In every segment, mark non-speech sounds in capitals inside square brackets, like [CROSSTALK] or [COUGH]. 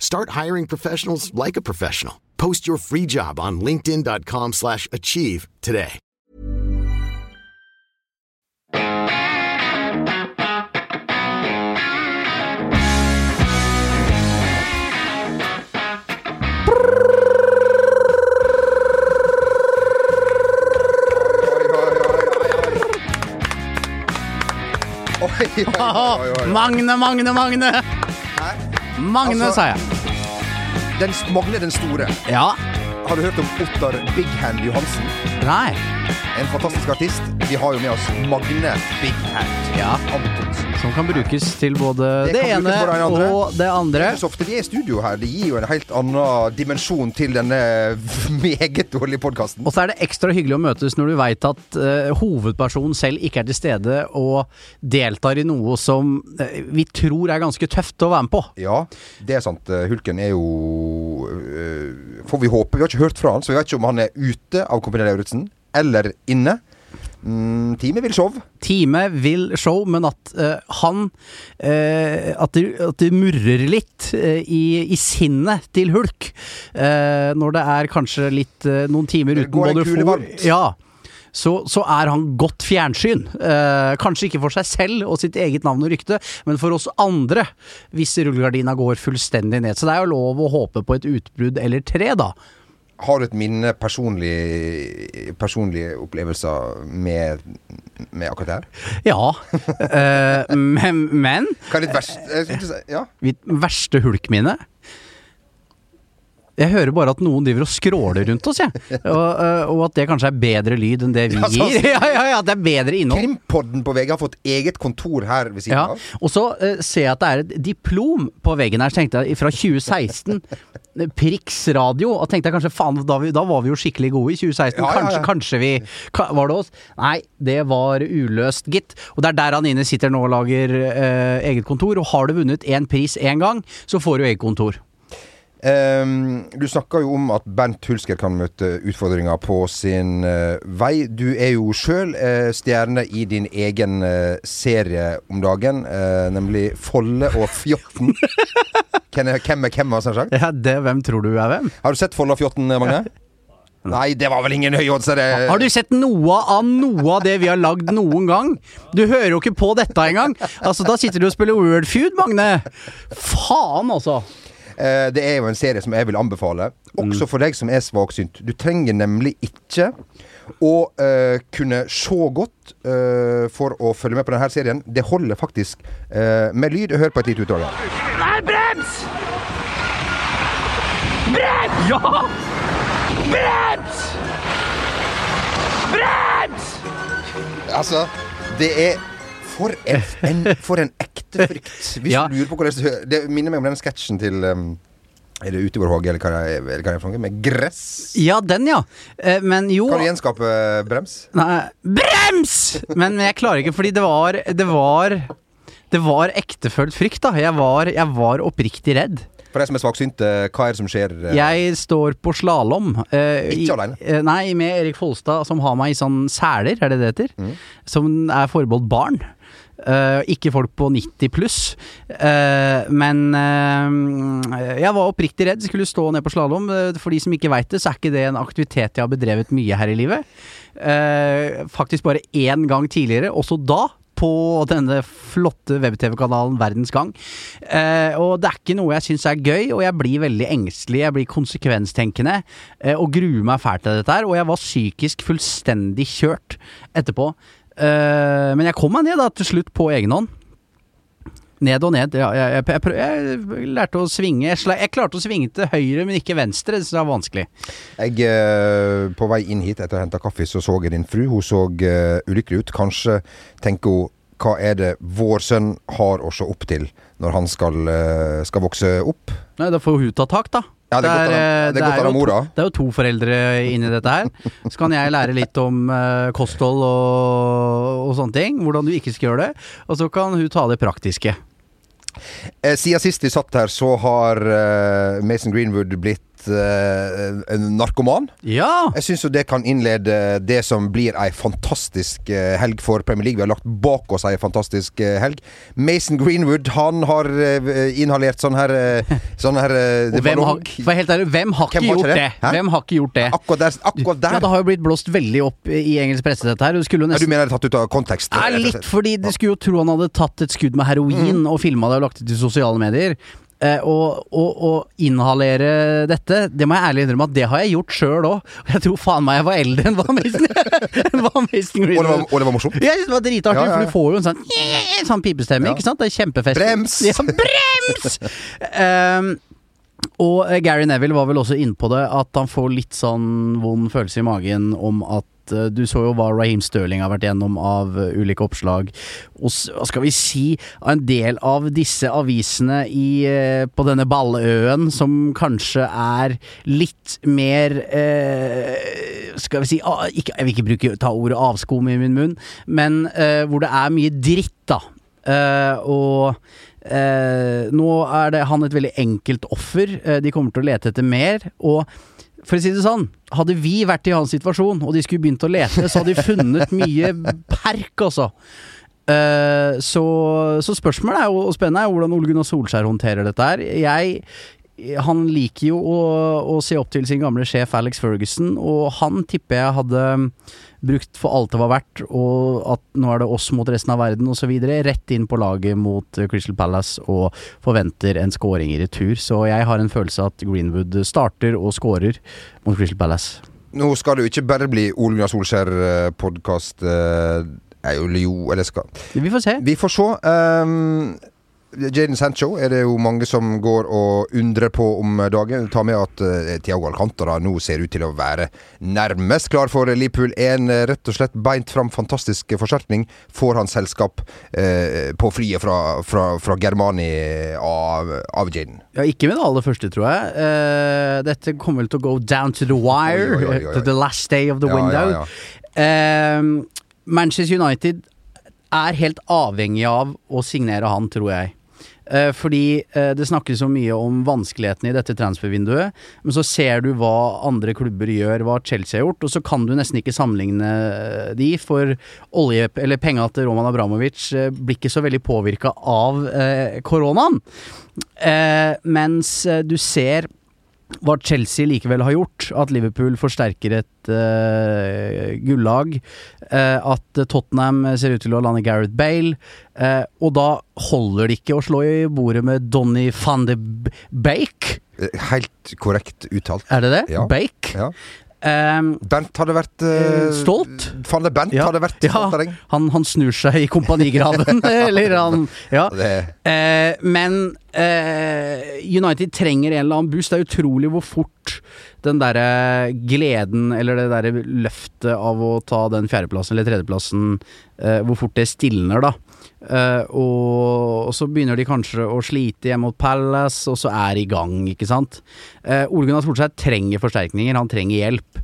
Start hiring professionals like a professional. Post your free job on linkedin.com/achieve slash achieve today. [LAUGHS] Magne, Magne, Magne! Magne, Altså- sa jeg. Den, Magne den store. Ja. Har du hørt om Ottar Big Hand Johansen? Nei. En fantastisk artist. Vi har jo med oss Magne Big Hand Ja. Som kan brukes til både Det det, ene det andre. og det andre. er så ofte vi er i studio her. Det gir jo en helt annen dimensjon til denne [LAUGHS] meget dårlige podkasten. Og så er det ekstra hyggelig å møtes når du veit at uh, hovedpersonen selv ikke er til stede og deltar i noe som uh, vi tror er ganske tøft å være med på. Ja, det er sant. Eh, Hulken er jo uh, Får vi håpe. Vi har ikke hørt fra han, så vi vet ikke om han er ute av Kompani Lauritzen eller inne. Mm, time vil show. Time vil show, men at uh, han uh, at, det, at det murrer litt uh, i, i sinnet til Hulk. når det er kanskje litt noen timer uten går både kule. Ja. Så, så er han godt fjernsyn. Kanskje ikke for seg selv og sitt eget navn og rykte, men for oss andre, hvis rullegardina går fullstendig ned. Så det er jo lov å håpe på et utbrudd eller tre, da. Har du et minne personlig, personlige opplevelser med, med akkurat det her? Ja. uh, [LAUGHS] men, men Hva er ditt verste Ja? Verste hulkminne Jeg hører bare at noen driver og skråler rundt oss, jeg. Og, øh, og at det kanskje er bedre lyd enn det vi Ja, gir. [LAUGHS] Ja, ja, ja, det er bedre innhold. Krimpodden på veggen har fått eget kontor her ved siden Ja. av. Og så uh, ser jeg at det er et diplom på veggen her, så tenkte jeg fra 2016. Prix radio. Og tenkte jeg kanskje faen, da, vi, da var vi jo skikkelig gode i 2016. Ja, ja, ja. Kanskje, kanskje vi ka, Var det oss? Nei, det var uløst, gitt. Og det er der han inne sitter nå og lager uh, eget kontor. Og har du vunnet én pris én gang, så får du eget kontor. Ehm, du snakka jo om at Bernt Hulsker kan møte utfordringer på sin uh, vei. Du er jo sjøl stjerne i din egen uh, serie om dagen, eh, nemlig Folle og Fjotten. [LAUGHS] Hvem er hvem, er hvem sagt? Ja, det, hvem tror du er hvem? Har du sett Folle og Fjotten, Magne? Nei, det var vel ingen høyoddsere? Har du sett noe av noe av det vi har lagd noen gang? Du hører jo ikke på dette engang. Altså, da sitter du og spiller Wordfeud, Magne. Faen, altså. Eh, det er jo en serie som jeg vil anbefale, også for deg som er svaksynt. Du trenger nemlig ikke å uh, kunne se godt uh, for å følge med på denne serien. Det holder faktisk uh, med lyd. Hør på et lite utdrag her. Nei, brems! Brems! Ja! Brems! Brems! Altså, det er for en, en, for en ekte frykt. Hvis Ja. du lurer på hvordan det Det minner meg om den sketsjen til um, Er det Utegård Håge, eller hva det er, eller hva det er? Med gress? Ja, den, ja. Eh, Men jo Kan du gjenskape eh, brems? Nei, brems! Men, men jeg klarer ikke, fordi det var Det var Det var ektefølt frykt, da. Jeg var, jeg var oppriktig redd. For de som er svaksynte, hva er det som skjer? eh? Jeg står på slalåm. eh, Ikke alene? eh, nei, med Erik Folstad, som har meg i sånn seler, er det det heter? Mm. Som er forbeholdt barn. Eh, ikke folk på 90 pluss. Uh, men uh, jeg var oppriktig redd. Skulle stå ned på slalåm. For de som ikke veit det, så er ikke det en aktivitet jeg har bedrevet mye her i livet. Faktisk bare én gang tidligere, også da. På denne flotte web-TV-kanalen Verdens Gang. Eh, og det er ikke noe jeg syns er gøy, og jeg blir veldig engstelig. Jeg blir konsekvenstenkende eh, og gruer meg fælt til dette her. Og jeg var psykisk fullstendig kjørt etterpå. Eh, men jeg kom meg ned da til slutt på egen hånd. Ned og ned. Ja, jeg, jeg, jeg, jeg lærte å svinge. Jeg klarte å svinge til høyre, men ikke venstre. Det var vanskelig. Jeg, eh, på vei inn hit etter å ha henta kaffe, så så jeg din fru. Hun så uh, ulykkelig ut. Kanskje tenker hun hva er det vår sønn har å se opp til når han skal, uh, skal vokse opp? Nei, da får hun ta tak, da. Ja, det er eh, det er å ha jo det er jo to foreldre inni dette her. Så kan jeg lære litt om uh, kosthold og, og sånne ting. Hvordan du ikke skal gjøre det. Og så kan hun ta det praktiske. Eh, siden sist vi satt her, så har uh, Mason Greenwood blitt eh, en narkoman. Ja! Jeg syns jo det kan innlede det som blir ei fantastisk eh, helg for Premier League. Vi har lagt bak oss ei fantastisk eh, helg. Mason Greenwood, han har inhalert sånn her Sånn her [LAUGHS] hvem har, ærlig, hvem har ikke gjort det? det? Hvem har ikke gjort det? Akkurat der. Akkurat der. Ja, det har jo blitt blåst veldig opp i engelsk presse, dette her. Du Ja, du mener det er tatt ut av kontekst? Ja, litt fordi du skulle jo tro han hadde tatt et skudd med heroin og filma det og lagt det til sosiale medier. Eh, og, og, og inhalere dette, det må jeg ærlig innrømme at det har jeg gjort sjøl òg. Jeg tror faen meg jeg var eldre enn hva Mason, [LAUGHS] enn hva Mason Og Greenwood og det var morsomt? jeg synes det var dritartig, Ja, ja, ja. for du får jo en sånn, sånn pipestemme, Ja. ikke sant? Det er kjempefest. Brems! [LAUGHS] Ja, brems! um, og eh, Gary Neville var vel også inne på det, at han får litt sånn vond følelse i magen om at eh, du så jo hva Raheem Stirling har vært gjennom av eh, ulike oppslag. Og hva skal vi si, av en del av disse avisene i, eh, på denne balløen som kanskje er litt mer eh, Skal vi si ikke, Jeg vil ikke bruke, ta ordet avskum i min munn, men eh, hvor det er mye dritt, da. Eh, og nå er det han et veldig enkelt offer. De kommer til å lete etter mer. Og for å si det sånn, hadde vi vært i hans situasjon, og de skulle begynt å lete, så hadde de funnet mye perk, altså. Så, så spørsmålet er jo, og spennende er hvordan Ole Gunnar Solskjær håndterer dette her. Jeg han liker jo å, å se opp til sin gamle sjef Alex Ferguson, og han tipper jeg hadde brukt for alt det var verdt, og at nå er det oss mot resten av verden osv. Rett inn på laget mot eh, Crystal Palace og forventer en scoring i retur. Så jeg har en følelse at Greenwood starter og scorer mot Crystal Palace. Nå skal det jo ikke bare bli Ole Gunnar Solskjær-podkast. Jo, eller skal Vi får se. Vi får se. Um, Jaden Sancho er det jo mange som går og undrer på om dagen. Ta med at uh, Tiago Alcantara nå ser ut til å være nærmest klar for Liverpool. En uh, rett og slett beint fram fantastisk forsterkning. Får han selskap uh, på flyet fra, fra, fra Germani av, av Jaden. Ja, ikke med det aller første, tror jeg. Uh, dette kommer vel til å go down to the wire. Oi, oi, oi. [LAUGHS] To the last day of the Ja, window. ja. Eh, Manchester United er helt avhengig av å signere han, tror jeg. Eh, fordi eh, det snakkes så mye om vanskelighetene i dette transfervinduet, men så ser du hva andre klubber gjør, hva Chelsea har gjort, og så kan du nesten ikke sammenligne eh, de, for olje, eller penga til Roman Abramovic blir ikke så veldig påvirka av koronaen. Mens du ser hva Chelsea likevel har gjort, at Liverpool forsterker et uh, gullag, Uh, at Tottenham ser ut til å lande Gareth Bale, Uh, og da holder det ikke å slå i bordet med Donny van de Bake, Helt korrekt uttalt. er det det? Ja. Bake? Ja. Um, Bernt hadde vært uh, Stolt? Falle Bernt Ja. hadde vært stolt av deg. han, han snur seg i kompanigraven, [LAUGHS] eller han Ja. Eh, men uh, United trenger en eller annen boost. Det er utrolig hvor fort den derre gleden, eller det derre løftet av å ta den fjerdeplassen eller tredjeplassen, eh, hvor fort det stilner, da. Eh, og, og så begynner de kanskje å slite hjemme mot Palace, og så er de i gang, ikke sant. Eh, Ole Gunnar Solskjær trenger forsterkninger, han trenger hjelp.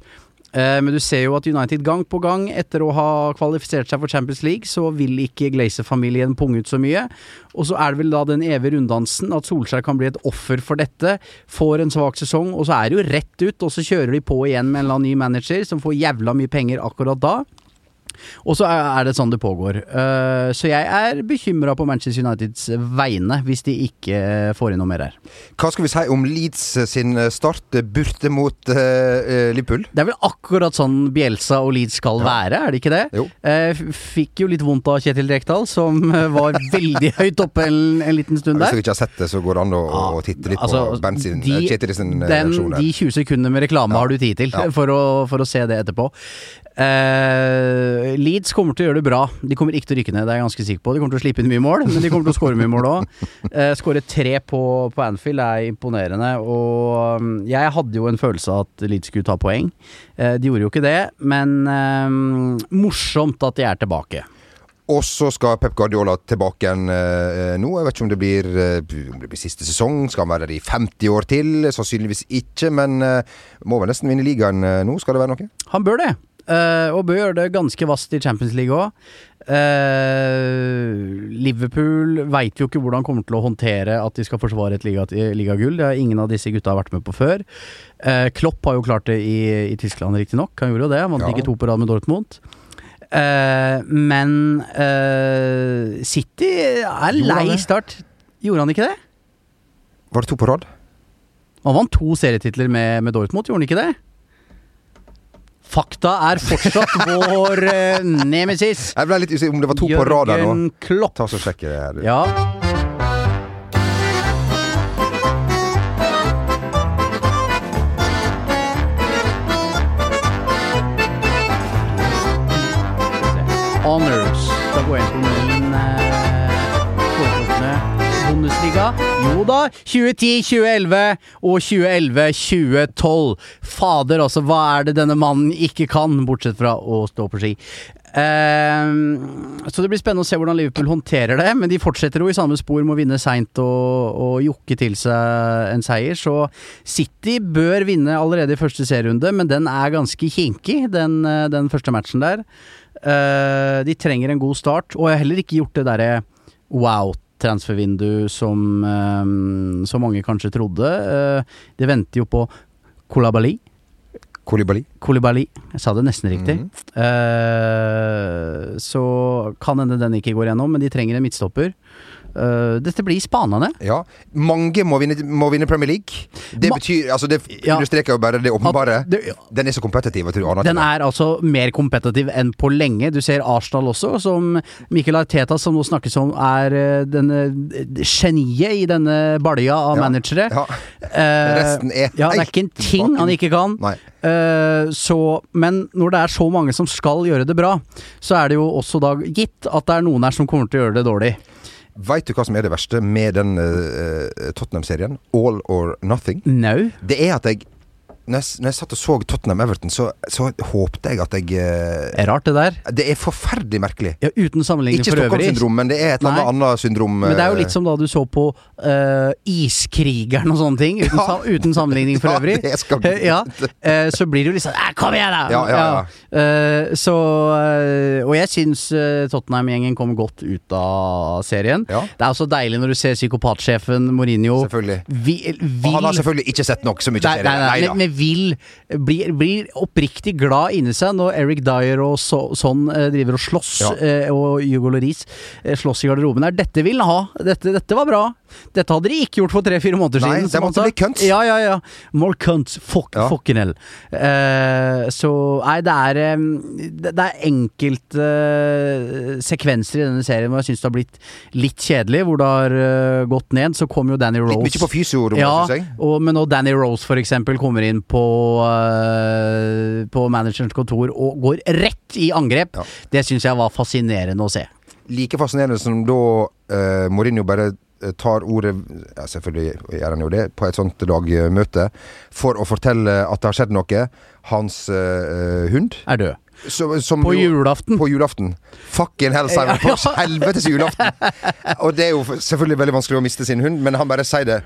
Eh, Men du ser jo at United gang på gang, etter å ha kvalifisert seg for Champions League, så vil ikke Glazer-familien punge ut så mye. Og så er det vel da den evige runddansen, at Solskjær kan bli et offer for dette. Får en svak sesong, og så er det jo rett ut, og så kjører de på igjen med en eller annen ny manager som får jævla mye penger akkurat da. Og så er det sånn det pågår. Eh, Så jeg er bekymra på Manchester Uniteds vegne, hvis de ikke får inn noe mer her. Hva skal vi si om Leeds sin start Burte borte mot uh, Liverpool? Det er vel akkurat sånn Bjelsa og Leeds skal være, er det ikke det? Jo. Eh, fikk jo litt vondt av Kjetil Rekdal, som eh, var veldig [LAUGHS] høyt oppe en, en liten stund der Hvis der. dere ikke har sett det, så går det an å, å titte litt Altså, på Bernt sin, de- eh, Kjetil sin eh, den, de 20 sekundene med reklame Ja. har du tid til Ja. [LAUGHS] for, å, for å se det etterpå. Eh, Leeds kommer til å gjøre det bra. De kommer ikke til å rykke ned, det er jeg ganske sikker på. De kommer til å slippe inn mye mål, men de kommer til å skåre mye mål òg. Eh, skåre tre på, på Anfield er imponerende, og mm, jeg hadde jo en følelse av at Leeds skulle ta poeng. Eh, de gjorde jo ikke det, men eh, morsomt at de er tilbake. Og så skal Pep Guardiola tilbake igjen eh, nå. Jeg vet ikke om det blir, eh, om det blir siste sesong. Skal han være der i 50 år til? Sannsynligvis ikke, men eh, må vel nesten vinne ligaen eh, nå. Skal det være noe? Han bør det. Eh, og bør gjøre det ganske vasst i Champions League òg. Liverpool veit jo ikke hvordan kommer til å håndtere at de skal forsvare et liga- ligagull. Det har ingen av disse gutta vært med på før. Eh, Klopp har jo klart det i, i Tyskland, riktignok. Han gjorde jo det. Han vant Ja. ikke to på rad med Dortmund. Eh, men eh, City er lei start. Gjorde han ikke det? Var det to på rad? Han vant to serietitler med, med Dortmund, gjorde han ikke det? Fakta er fortsatt [LAUGHS] vår eh, nemesis. Jeg ble litt usikker om det var to på rad der nå. Jørgen Klopp. Ta så Sjekk det her. Ja. Honors. Da går jeg inn på Bundesliga. Jo da, 2010, 2011 og 2011-2012. Fader, altså, hva er det denne mannen ikke kan, bortsett fra å stå på ski? Ehm, så det blir spennende å se hvordan Liverpool håndterer det, men de fortsetter jo i samme spor med å vinne seint og, og jokke til seg en seier, så City bør vinne allerede i første serierunde, men den er ganske kinkig, den, eh, den første matchen der. Uh, de trenger en god start, og jeg har heller ikke gjort det derre wow-transfervindu som, eh, som mange kanskje trodde. Eh, de venter jo på Kolabali. Kolibali. Kolibali. Jeg sa det nesten riktig. Mhm. Eh, så kan hende den ikke går gjennom, men de trenger en midtstopper. Eh, dette blir spanende. Ja. Mange må vinne, må vinne Premier League. Det Ma- betyr Altså, det Ja. understreker jo bare det åpenbare. Det, ja. Den er så kompetitiv. Den er altså mer kompetitiv enn på lenge. Du ser Arsenal også, som Mikkel Arteta, som nå snakkes om er eh, denne eh, geniet i denne balja av Ja. managere. Ja. Resten er Ja, det er ikke en ting han ikke kan. Eh, så, men når det er så mange som skal gjøre det bra, så er det jo også da gitt at det er noen her som kommer til å gjøre det dårlig. Veit du hva som er det verste med den uh, Tottenham-serien? All or nothing. No. Det er at jeg når jeg, når jeg satt og så Tottenham-Everton, så, så håpte jeg at jeg uh, er rart, det der. Det er forferdelig merkelig. Ja, uten sammenligning Ikke for øvrig. Stockholm-syndrom, men det er et eller annet annet syndrom. Men det er jo eh, litt som da du så på uh, Iskrigeren og sånne ting, uten, Ja. uten sammenligning for [LAUGHS] Ja, øvrig. det skal- Eh, ja, Uh, så blir det jo litt sånn Kom igjen, da! Ja, ja, ja. Så Og jeg syns Tottenham-gjengen kom godt ut av serien. Ja. Det er også deilig når du ser psykopatsjefen Mourinho Selvfølgelig. vi, Og han har selvfølgelig ikke sett nok så mye Nei, serie. nei, vil blir, blir oppriktig glad inni seg når Eric Dyer og så, sånn eh, driver og slåss, Ja. eh, og Hugo Lloris eh, slåss i garderoben der. Dette vil han ha. Dette, dette var bra. Dette hadde de ikke gjort for tre-fire måneder Nei, siden. det måtte bli cunts. Ja, ja, ja. More cunts. Fuck, Ja. Fucking hell. Uh, så Nei, det er Det er enkelte uh, sekvenser i denne serien hvor jeg syns det har blitt litt kjedelig, hvor det har uh, gått ned. Så kom jo Danny Rose Litt mye på fysio, ja, og, men når Danny Rose for eksempel kommer inn på, uh, på managerens kontor og går rett i angrep, Ja. det syns jeg var fascinerende å se. Like fascinerende som da uh, Mourinho bare eh, tar ordet ja, Selvfølgelig gjør han jo det, på et sånt lagmøte, for å fortelle at det har skjedd noe. Hans uh, hund Er død. Som, som På julaften. På julaften. Fucking hell, sier han. [LAUGHS] Ja. helvetes julaften. Og det er jo selvfølgelig veldig vanskelig å miste sin hund, men han bare sier det.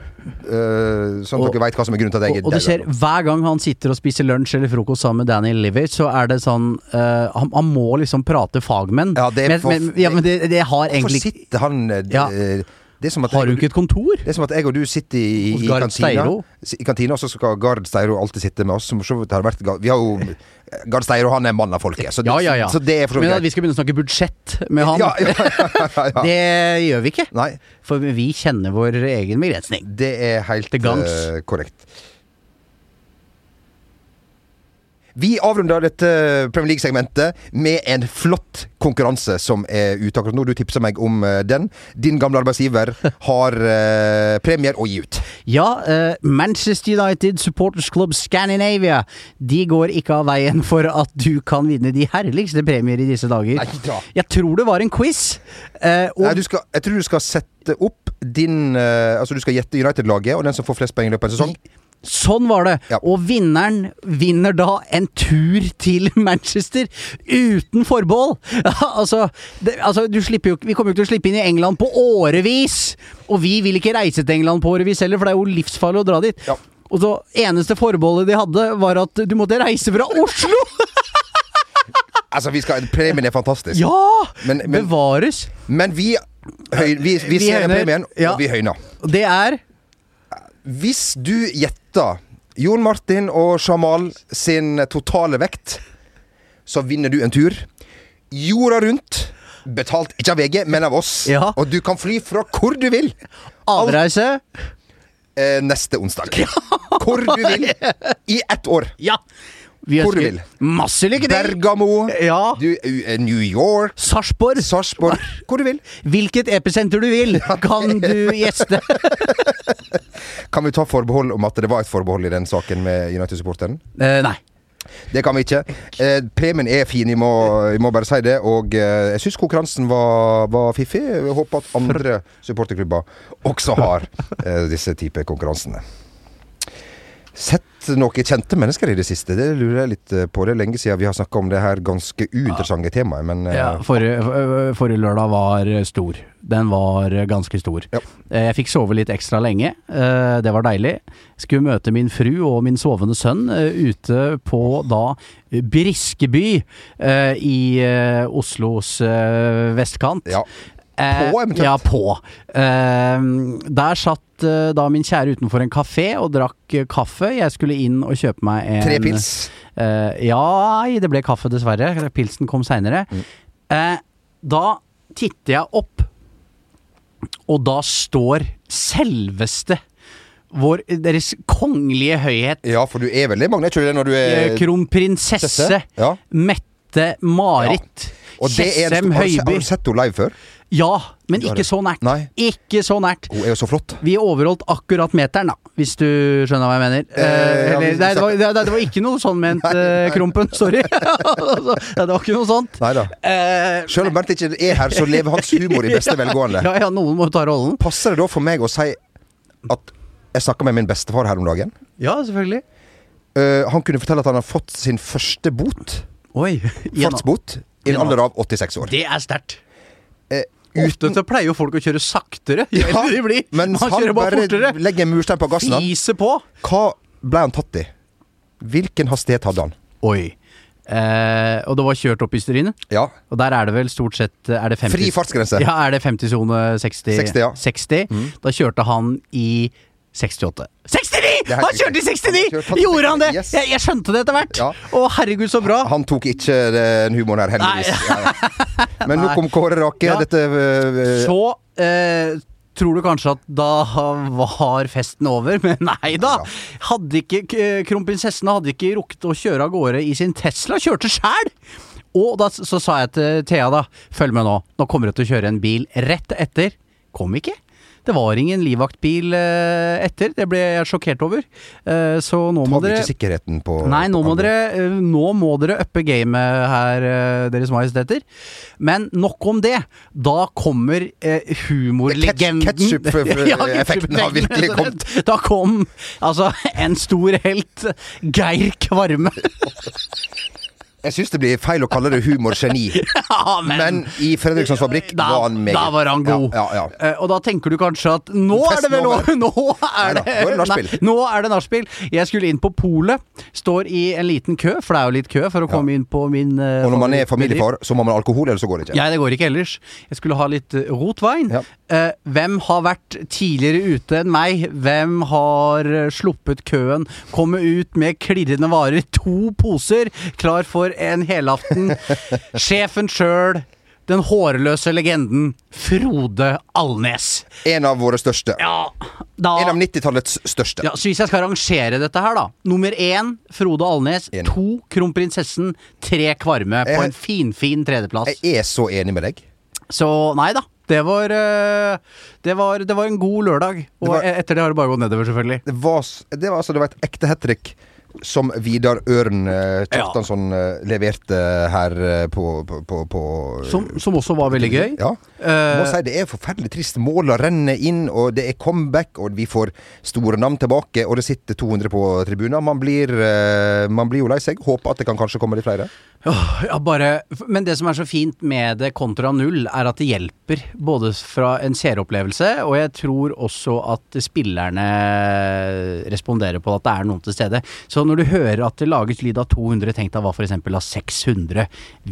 Uh, sånn at dere veit hva som er grunnen til at jeg Og, og du ser, hver gang han sitter og spiser lunsj eller frokost sammen med Danny Liver, så er det sånn uh, han, han må liksom prate fagmenn. Ja, det er men, for- men, ja, men det, det har Hvorfor sitter han uh, Ja. Det Har du ikke et kontor? det er som at jeg og du sitter i, i, kantina, i kantina, og så skal Gard Steiro alltid sitte med oss. Som for har vært Vi har jo Gard Steiro, han er mann av folket. Så, Ja, ja, ja. så det er Men at vi skal begynne å snakke budsjett med han, Ja, ja, ja, [LAUGHS] det gjør vi ikke. Nei, For vi kjenner vår egen begrensning. det er helt eh, korrekt. Vi avrunder dette Premier League-segmentet med en flott konkurranse som er ute akkurat nå. Du tipsa meg om eh, den. Din gamle arbeidsgiver [LAUGHS] har eh, premier å gi ut. Ja, eh, Manchester United Supporters Club Scandinavia De går ikke av veien for at du kan vinne de herligste premier i disse dager. Neida. Jeg tror det var en quiz. eh, Nei, du skal, jeg tror du skal sette opp din eh, Altså du skal gjette United-laget, og den som får flest poeng i løpet av en sesong. Sånn var det. Ja. Og vinneren vinner da en tur til [LAUGHS] Manchester uten forbehold. [LAUGHS] altså, det, altså du jo, vi kommer jo ikke til å slippe inn i England på årevis! Og vi vil ikke reise til England på årevis heller, for det er jo livsfarlig å dra dit. Ja. Og så Eneste forbeholdet de hadde, var at du måtte reise fra Oslo! [LAUGHS] Altså, vi skal, Premien er fantastisk. ja! Men- men- Bevares. Men vi, høy, vi, vi, Vi ser høyner. premien, og vi høyner. Det er Hvis du gjetter Jon Martin og Jamal sin totale vekt, så vinner du en tur. Jorda rundt. Betalt ikke av VG, men av oss. Ja. Og du kan fly fra hvor du vil. avreise. Eh, neste onsdag. [LAUGHS] Hvor du vil. [LAUGHS] I ett år. Ja! Vi Hvor du vil. masse lykke til! Bergamo. Ja. Du, uh, New York. Sarpsborg. Sarpsborg. Hvor du vil. Hvilket episenter du vil, [LAUGHS] kan du gjeste. [LAUGHS] Kan vi ta forbehold om at det var et forbehold i den saken med United-supporteren? Eh, nei. Det kan vi ikke. Eh, premien er fin, jeg må, jeg må bare si det. Og eh, jeg syns konkurransen var, var fiffig. Jeg håper at andre supporterklubber også har eh, disse type konkurransene. Sett noen kjente mennesker i det siste? Det lurer jeg litt eh, på. Det er lenge siden vi har snakka om det her ganske uinteressante temaet, men eh, Ja, forrige, forrige lørdag var stor. Den var ganske stor. Ja. Eh, Jeg fikk sove litt ekstra lenge. Eh, Det var deilig. Skulle møte min fru og min sovende sønn eh, ute på da Briskeby eh, i eh, Oslos eh, vestkant. Ja. Eh, På, eventuelt? Ja, på. Eh, der satt eh, da min kjære utenfor en kafé og drakk eh, kaffe. Jeg skulle inn og kjøpe meg en Tre pils. Eh, ja, det ble kaffe, dessverre. Pilsen kom seinere. Mm. Eh, da titter jeg opp, og da står selveste vår Deres kongelige høyhet, Ja, for du er veldig mange? Er ikke det når du eh, er kronprinsesse ja. Mette-Marit ja. Kjessem Høiby. Har, du sett henne live før? Ja, men ikke så nært. Nei. Ikke så nært. Hun er jo så flott. Vi overholdt akkurat meteren, da, hvis du skjønner hva jeg mener. Eh, Eh, eller, nei, det var, det, det var ikke noe sånn ment, [LAUGHS] eh, Krompen. Sorry. [LAUGHS] Altså, det var ikke noe sånt. Nei da. Eh, Selv om Bernt ikke er her, så lever hans humor i beste [LAUGHS] velgående. Ja, ja, noen må ta rollen. Passer det da for meg å si at jeg snakka med min bestefar her om dagen? Ja, selvfølgelig. Uh, han kunne fortelle at han har fått sin første bot, Oi. fartsbot, i en alder av 86 år. Det er sterkt. Eh, Ofte så pleier jo folk å kjøre saktere. Jo Ja, eldre de blir. mens han kjører bare fortere. legger murstein på gassen. Fiser på. Hva ble han tatt i? Hvilken hastighet hadde han? Oi. Eh, og det var kjørt opp i Stryne. Ja, Og der er det vel stort sett er det 50, Fri fartsgrense. Ja, er det 50-sone 60? 60, ja. 60. Da kjørte han i 68. 69! Det er helt Han kjørte i 69! Gjorde han det? Yes. Jeg, jeg skjønte det etter hvert. Ja. Å, herregud, så bra. han tok ikke den humoren her, heldigvis. Ja, ja. Men nok om Kåre Rake. Dette eh, Så eh, tror du kanskje at da var festen over, [LAUGHS] men nei da. Hadde ikke Kronprinsessen hadde ikke rukket å kjøre av gårde i sin Tesla, kjørte sjæl! Og da så sa jeg til Thea da, følg med nå, nå kommer du til å kjøre en bil rett etter. Kom ikke. Det var ingen livvaktbil eh, etter. Det ble jeg sjokkert over. Eh, så nå må dere ikke sikkerheten på Nei, nå må dere, eh, nå må dere uppe gamet her, Deres Majesteter. Men nok om det. Da kommer humorlegenden [LAUGHS] ketchup-effekten har virkelig kommet. Da kom altså en stor helt, Geir Kvarme. [LAUGHS] Jeg syns det blir feil å kalle det humorgeni. [LAUGHS] Ja, Men i Fredrikssons fabrikk da, var han meget da var han god. Ja, ja, ja. Eh, og da tenker du kanskje at nå er det vel Festen [LAUGHS] Nå, er det. Nei, nå er det nachspiel. Jeg skulle inn på polet. Står i en liten kø, for det er jo litt kø for å komme inn på min uh, Og når man er familiefar, så må man ha alkohol, eller så går det ikke. Ja, det går ikke ellers. Jeg skulle ha litt rotwein. rotvin. Ja. Eh, hvem har vært tidligere ute enn meg? Hvem har eh, sluppet køen? Komme ut med klirrende varer. To poser, klar for en helaften. [LAUGHS] Sjefen sjøl. Den hårløse legenden Frode Alnes. En av våre største. Ja, da En av 90-tallets største. ja, så Hvis jeg skal rangere dette her, da. Nummer én Frode Alnes. En. To Kronprinsessen. Tre Kvarme på Jeg- en finfin tredjeplass. Jeg er så enig med deg. Så nei da. Det var, eh, det var, det var en god lørdag. Og var- e- etter det har det bare gått nedover, selvfølgelig. Det var, det var, altså, det var et ekte hat trick som Vidar Ørn eh, Kjartansson ja. leverte her eh, på, på, på, på Som, som også var veldig gøy. Ja. Eh, Må si det er forferdelig trist. Måla renner inn, og det er comeback, og vi får store navn tilbake, og det sitter 200 på tribunen. Man blir, eh, man blir jo lei seg. Håper at det kan kanskje komme litt flere. Ja, bare, men det som er så fint med det kontra null, er at det hjelper. Både fra en seeropplevelse, og jeg tror også at spillerne responderer på at det er noen til stede. Så når du hører at det lages lyd av 200, tenk deg hva f.eks. av 600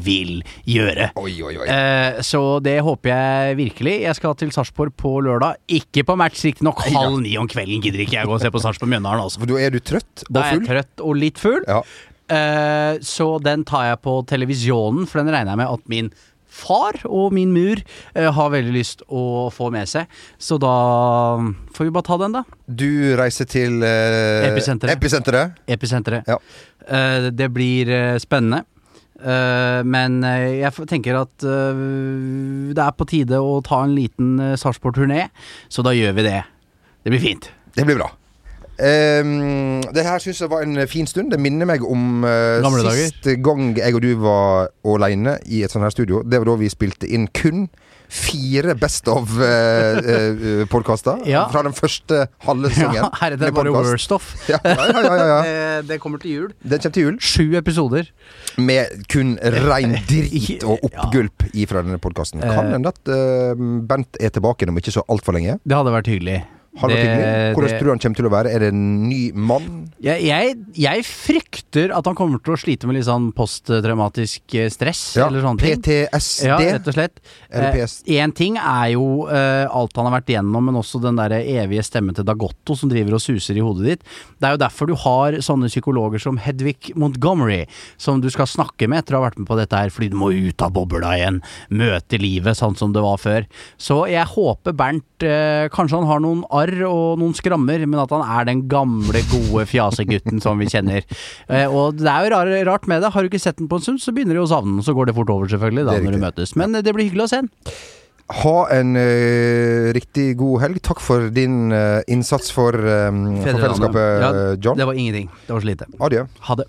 vil gjøre. Oi, oi, oi. Eh, så det håper jeg virkelig. Jeg skal til Sarpsborg på lørdag. Ikke på match, riktignok. Halv ni om kvelden gidder ikke jeg gå og se på Sarpsborg Mjøndalen, altså. Da er du trøtt og Da er jeg full? trøtt og litt full. Ja. Eh, så den tar jeg på televisjonen, for den regner jeg med at min far og min mur uh, har veldig lyst å få med seg. Så da får vi bare ta den, da. Du reiser til uh, Episenteret. Episenteret. Episenteret. Ja. Eh, det blir eh, spennende. Eh, men eh, jeg tenker at eh, det er på tide å ta en liten uh, Sarpsborg-turné, så da gjør vi det. Det blir fint. Det blir bra. Um, det her syns jeg var en fin stund. Det minner meg om uh, Gamle dager. siste gang jeg og du var alene i et sånt her studio. Det var da vi spilte inn kun fire Best of-podkaster [LAUGHS] Ja. fra den første halve sesongen. Ja, heretter er med bare worst of. [LAUGHS] Ja, ja, ja, ja, ja. [LAUGHS] Eh, det kommer til jul. Det kommer til jul Sju episoder. med kun rein dritt og oppgulp ifra denne podkasten. Kan Eh. hende at eh, Bent er tilbake om ikke så altfor lenge. Det hadde vært hyggelig. Har det? Hvordan det- tror du han kommer til å være? Er det en ny mann? Jeg, jeg, jeg frykter at han kommer til å slite med litt sånn posttraumatisk stress. stress eller sånne ting. PTSD? Ja, rett og slett. Én eh, ting er jo eh, alt han har vært igjennom, men også den der evige stemmen til Dagotto som driver og suser i hodet ditt. Det er jo derfor du har sånne psykologer som Hedvig Montgomery, som du skal snakke med etter å ha vært med på dette her, fordi du må ut av bobla igjen, møte livet sånn som det var før. Så jeg håper Bernt eh, Kanskje han har noen arr og noen skrammer, men at han er den gamle, gode fjasegutten som vi kjenner. [LAUGHS] Eh, og det er jo rar, rart med det. Har du ikke sett den på en stund, så begynner du å savne den, så går det fort over, selvfølgelig, da, når du møtes. Men eh, det blir hyggelig å se den. Ha en eh, riktig god helg. Takk for din eh, innsats for, eh, for fellesskapet, Ja, John. Det var ingenting. Det var så lite. Adjø. Ha det.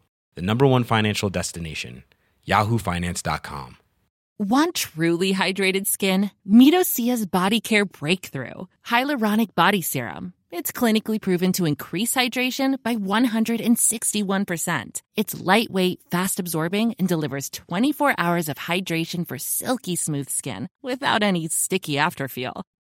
the number one financial destination, yahoofinance.com. Want truly hydrated skin? Meet Osea's Body Care Breakthrough Hyaluronic Body Serum. It's clinically proven to increase hydration by 161%. It's lightweight, fast absorbing, and delivers 24 hours of hydration for silky smooth skin without any sticky afterfeel.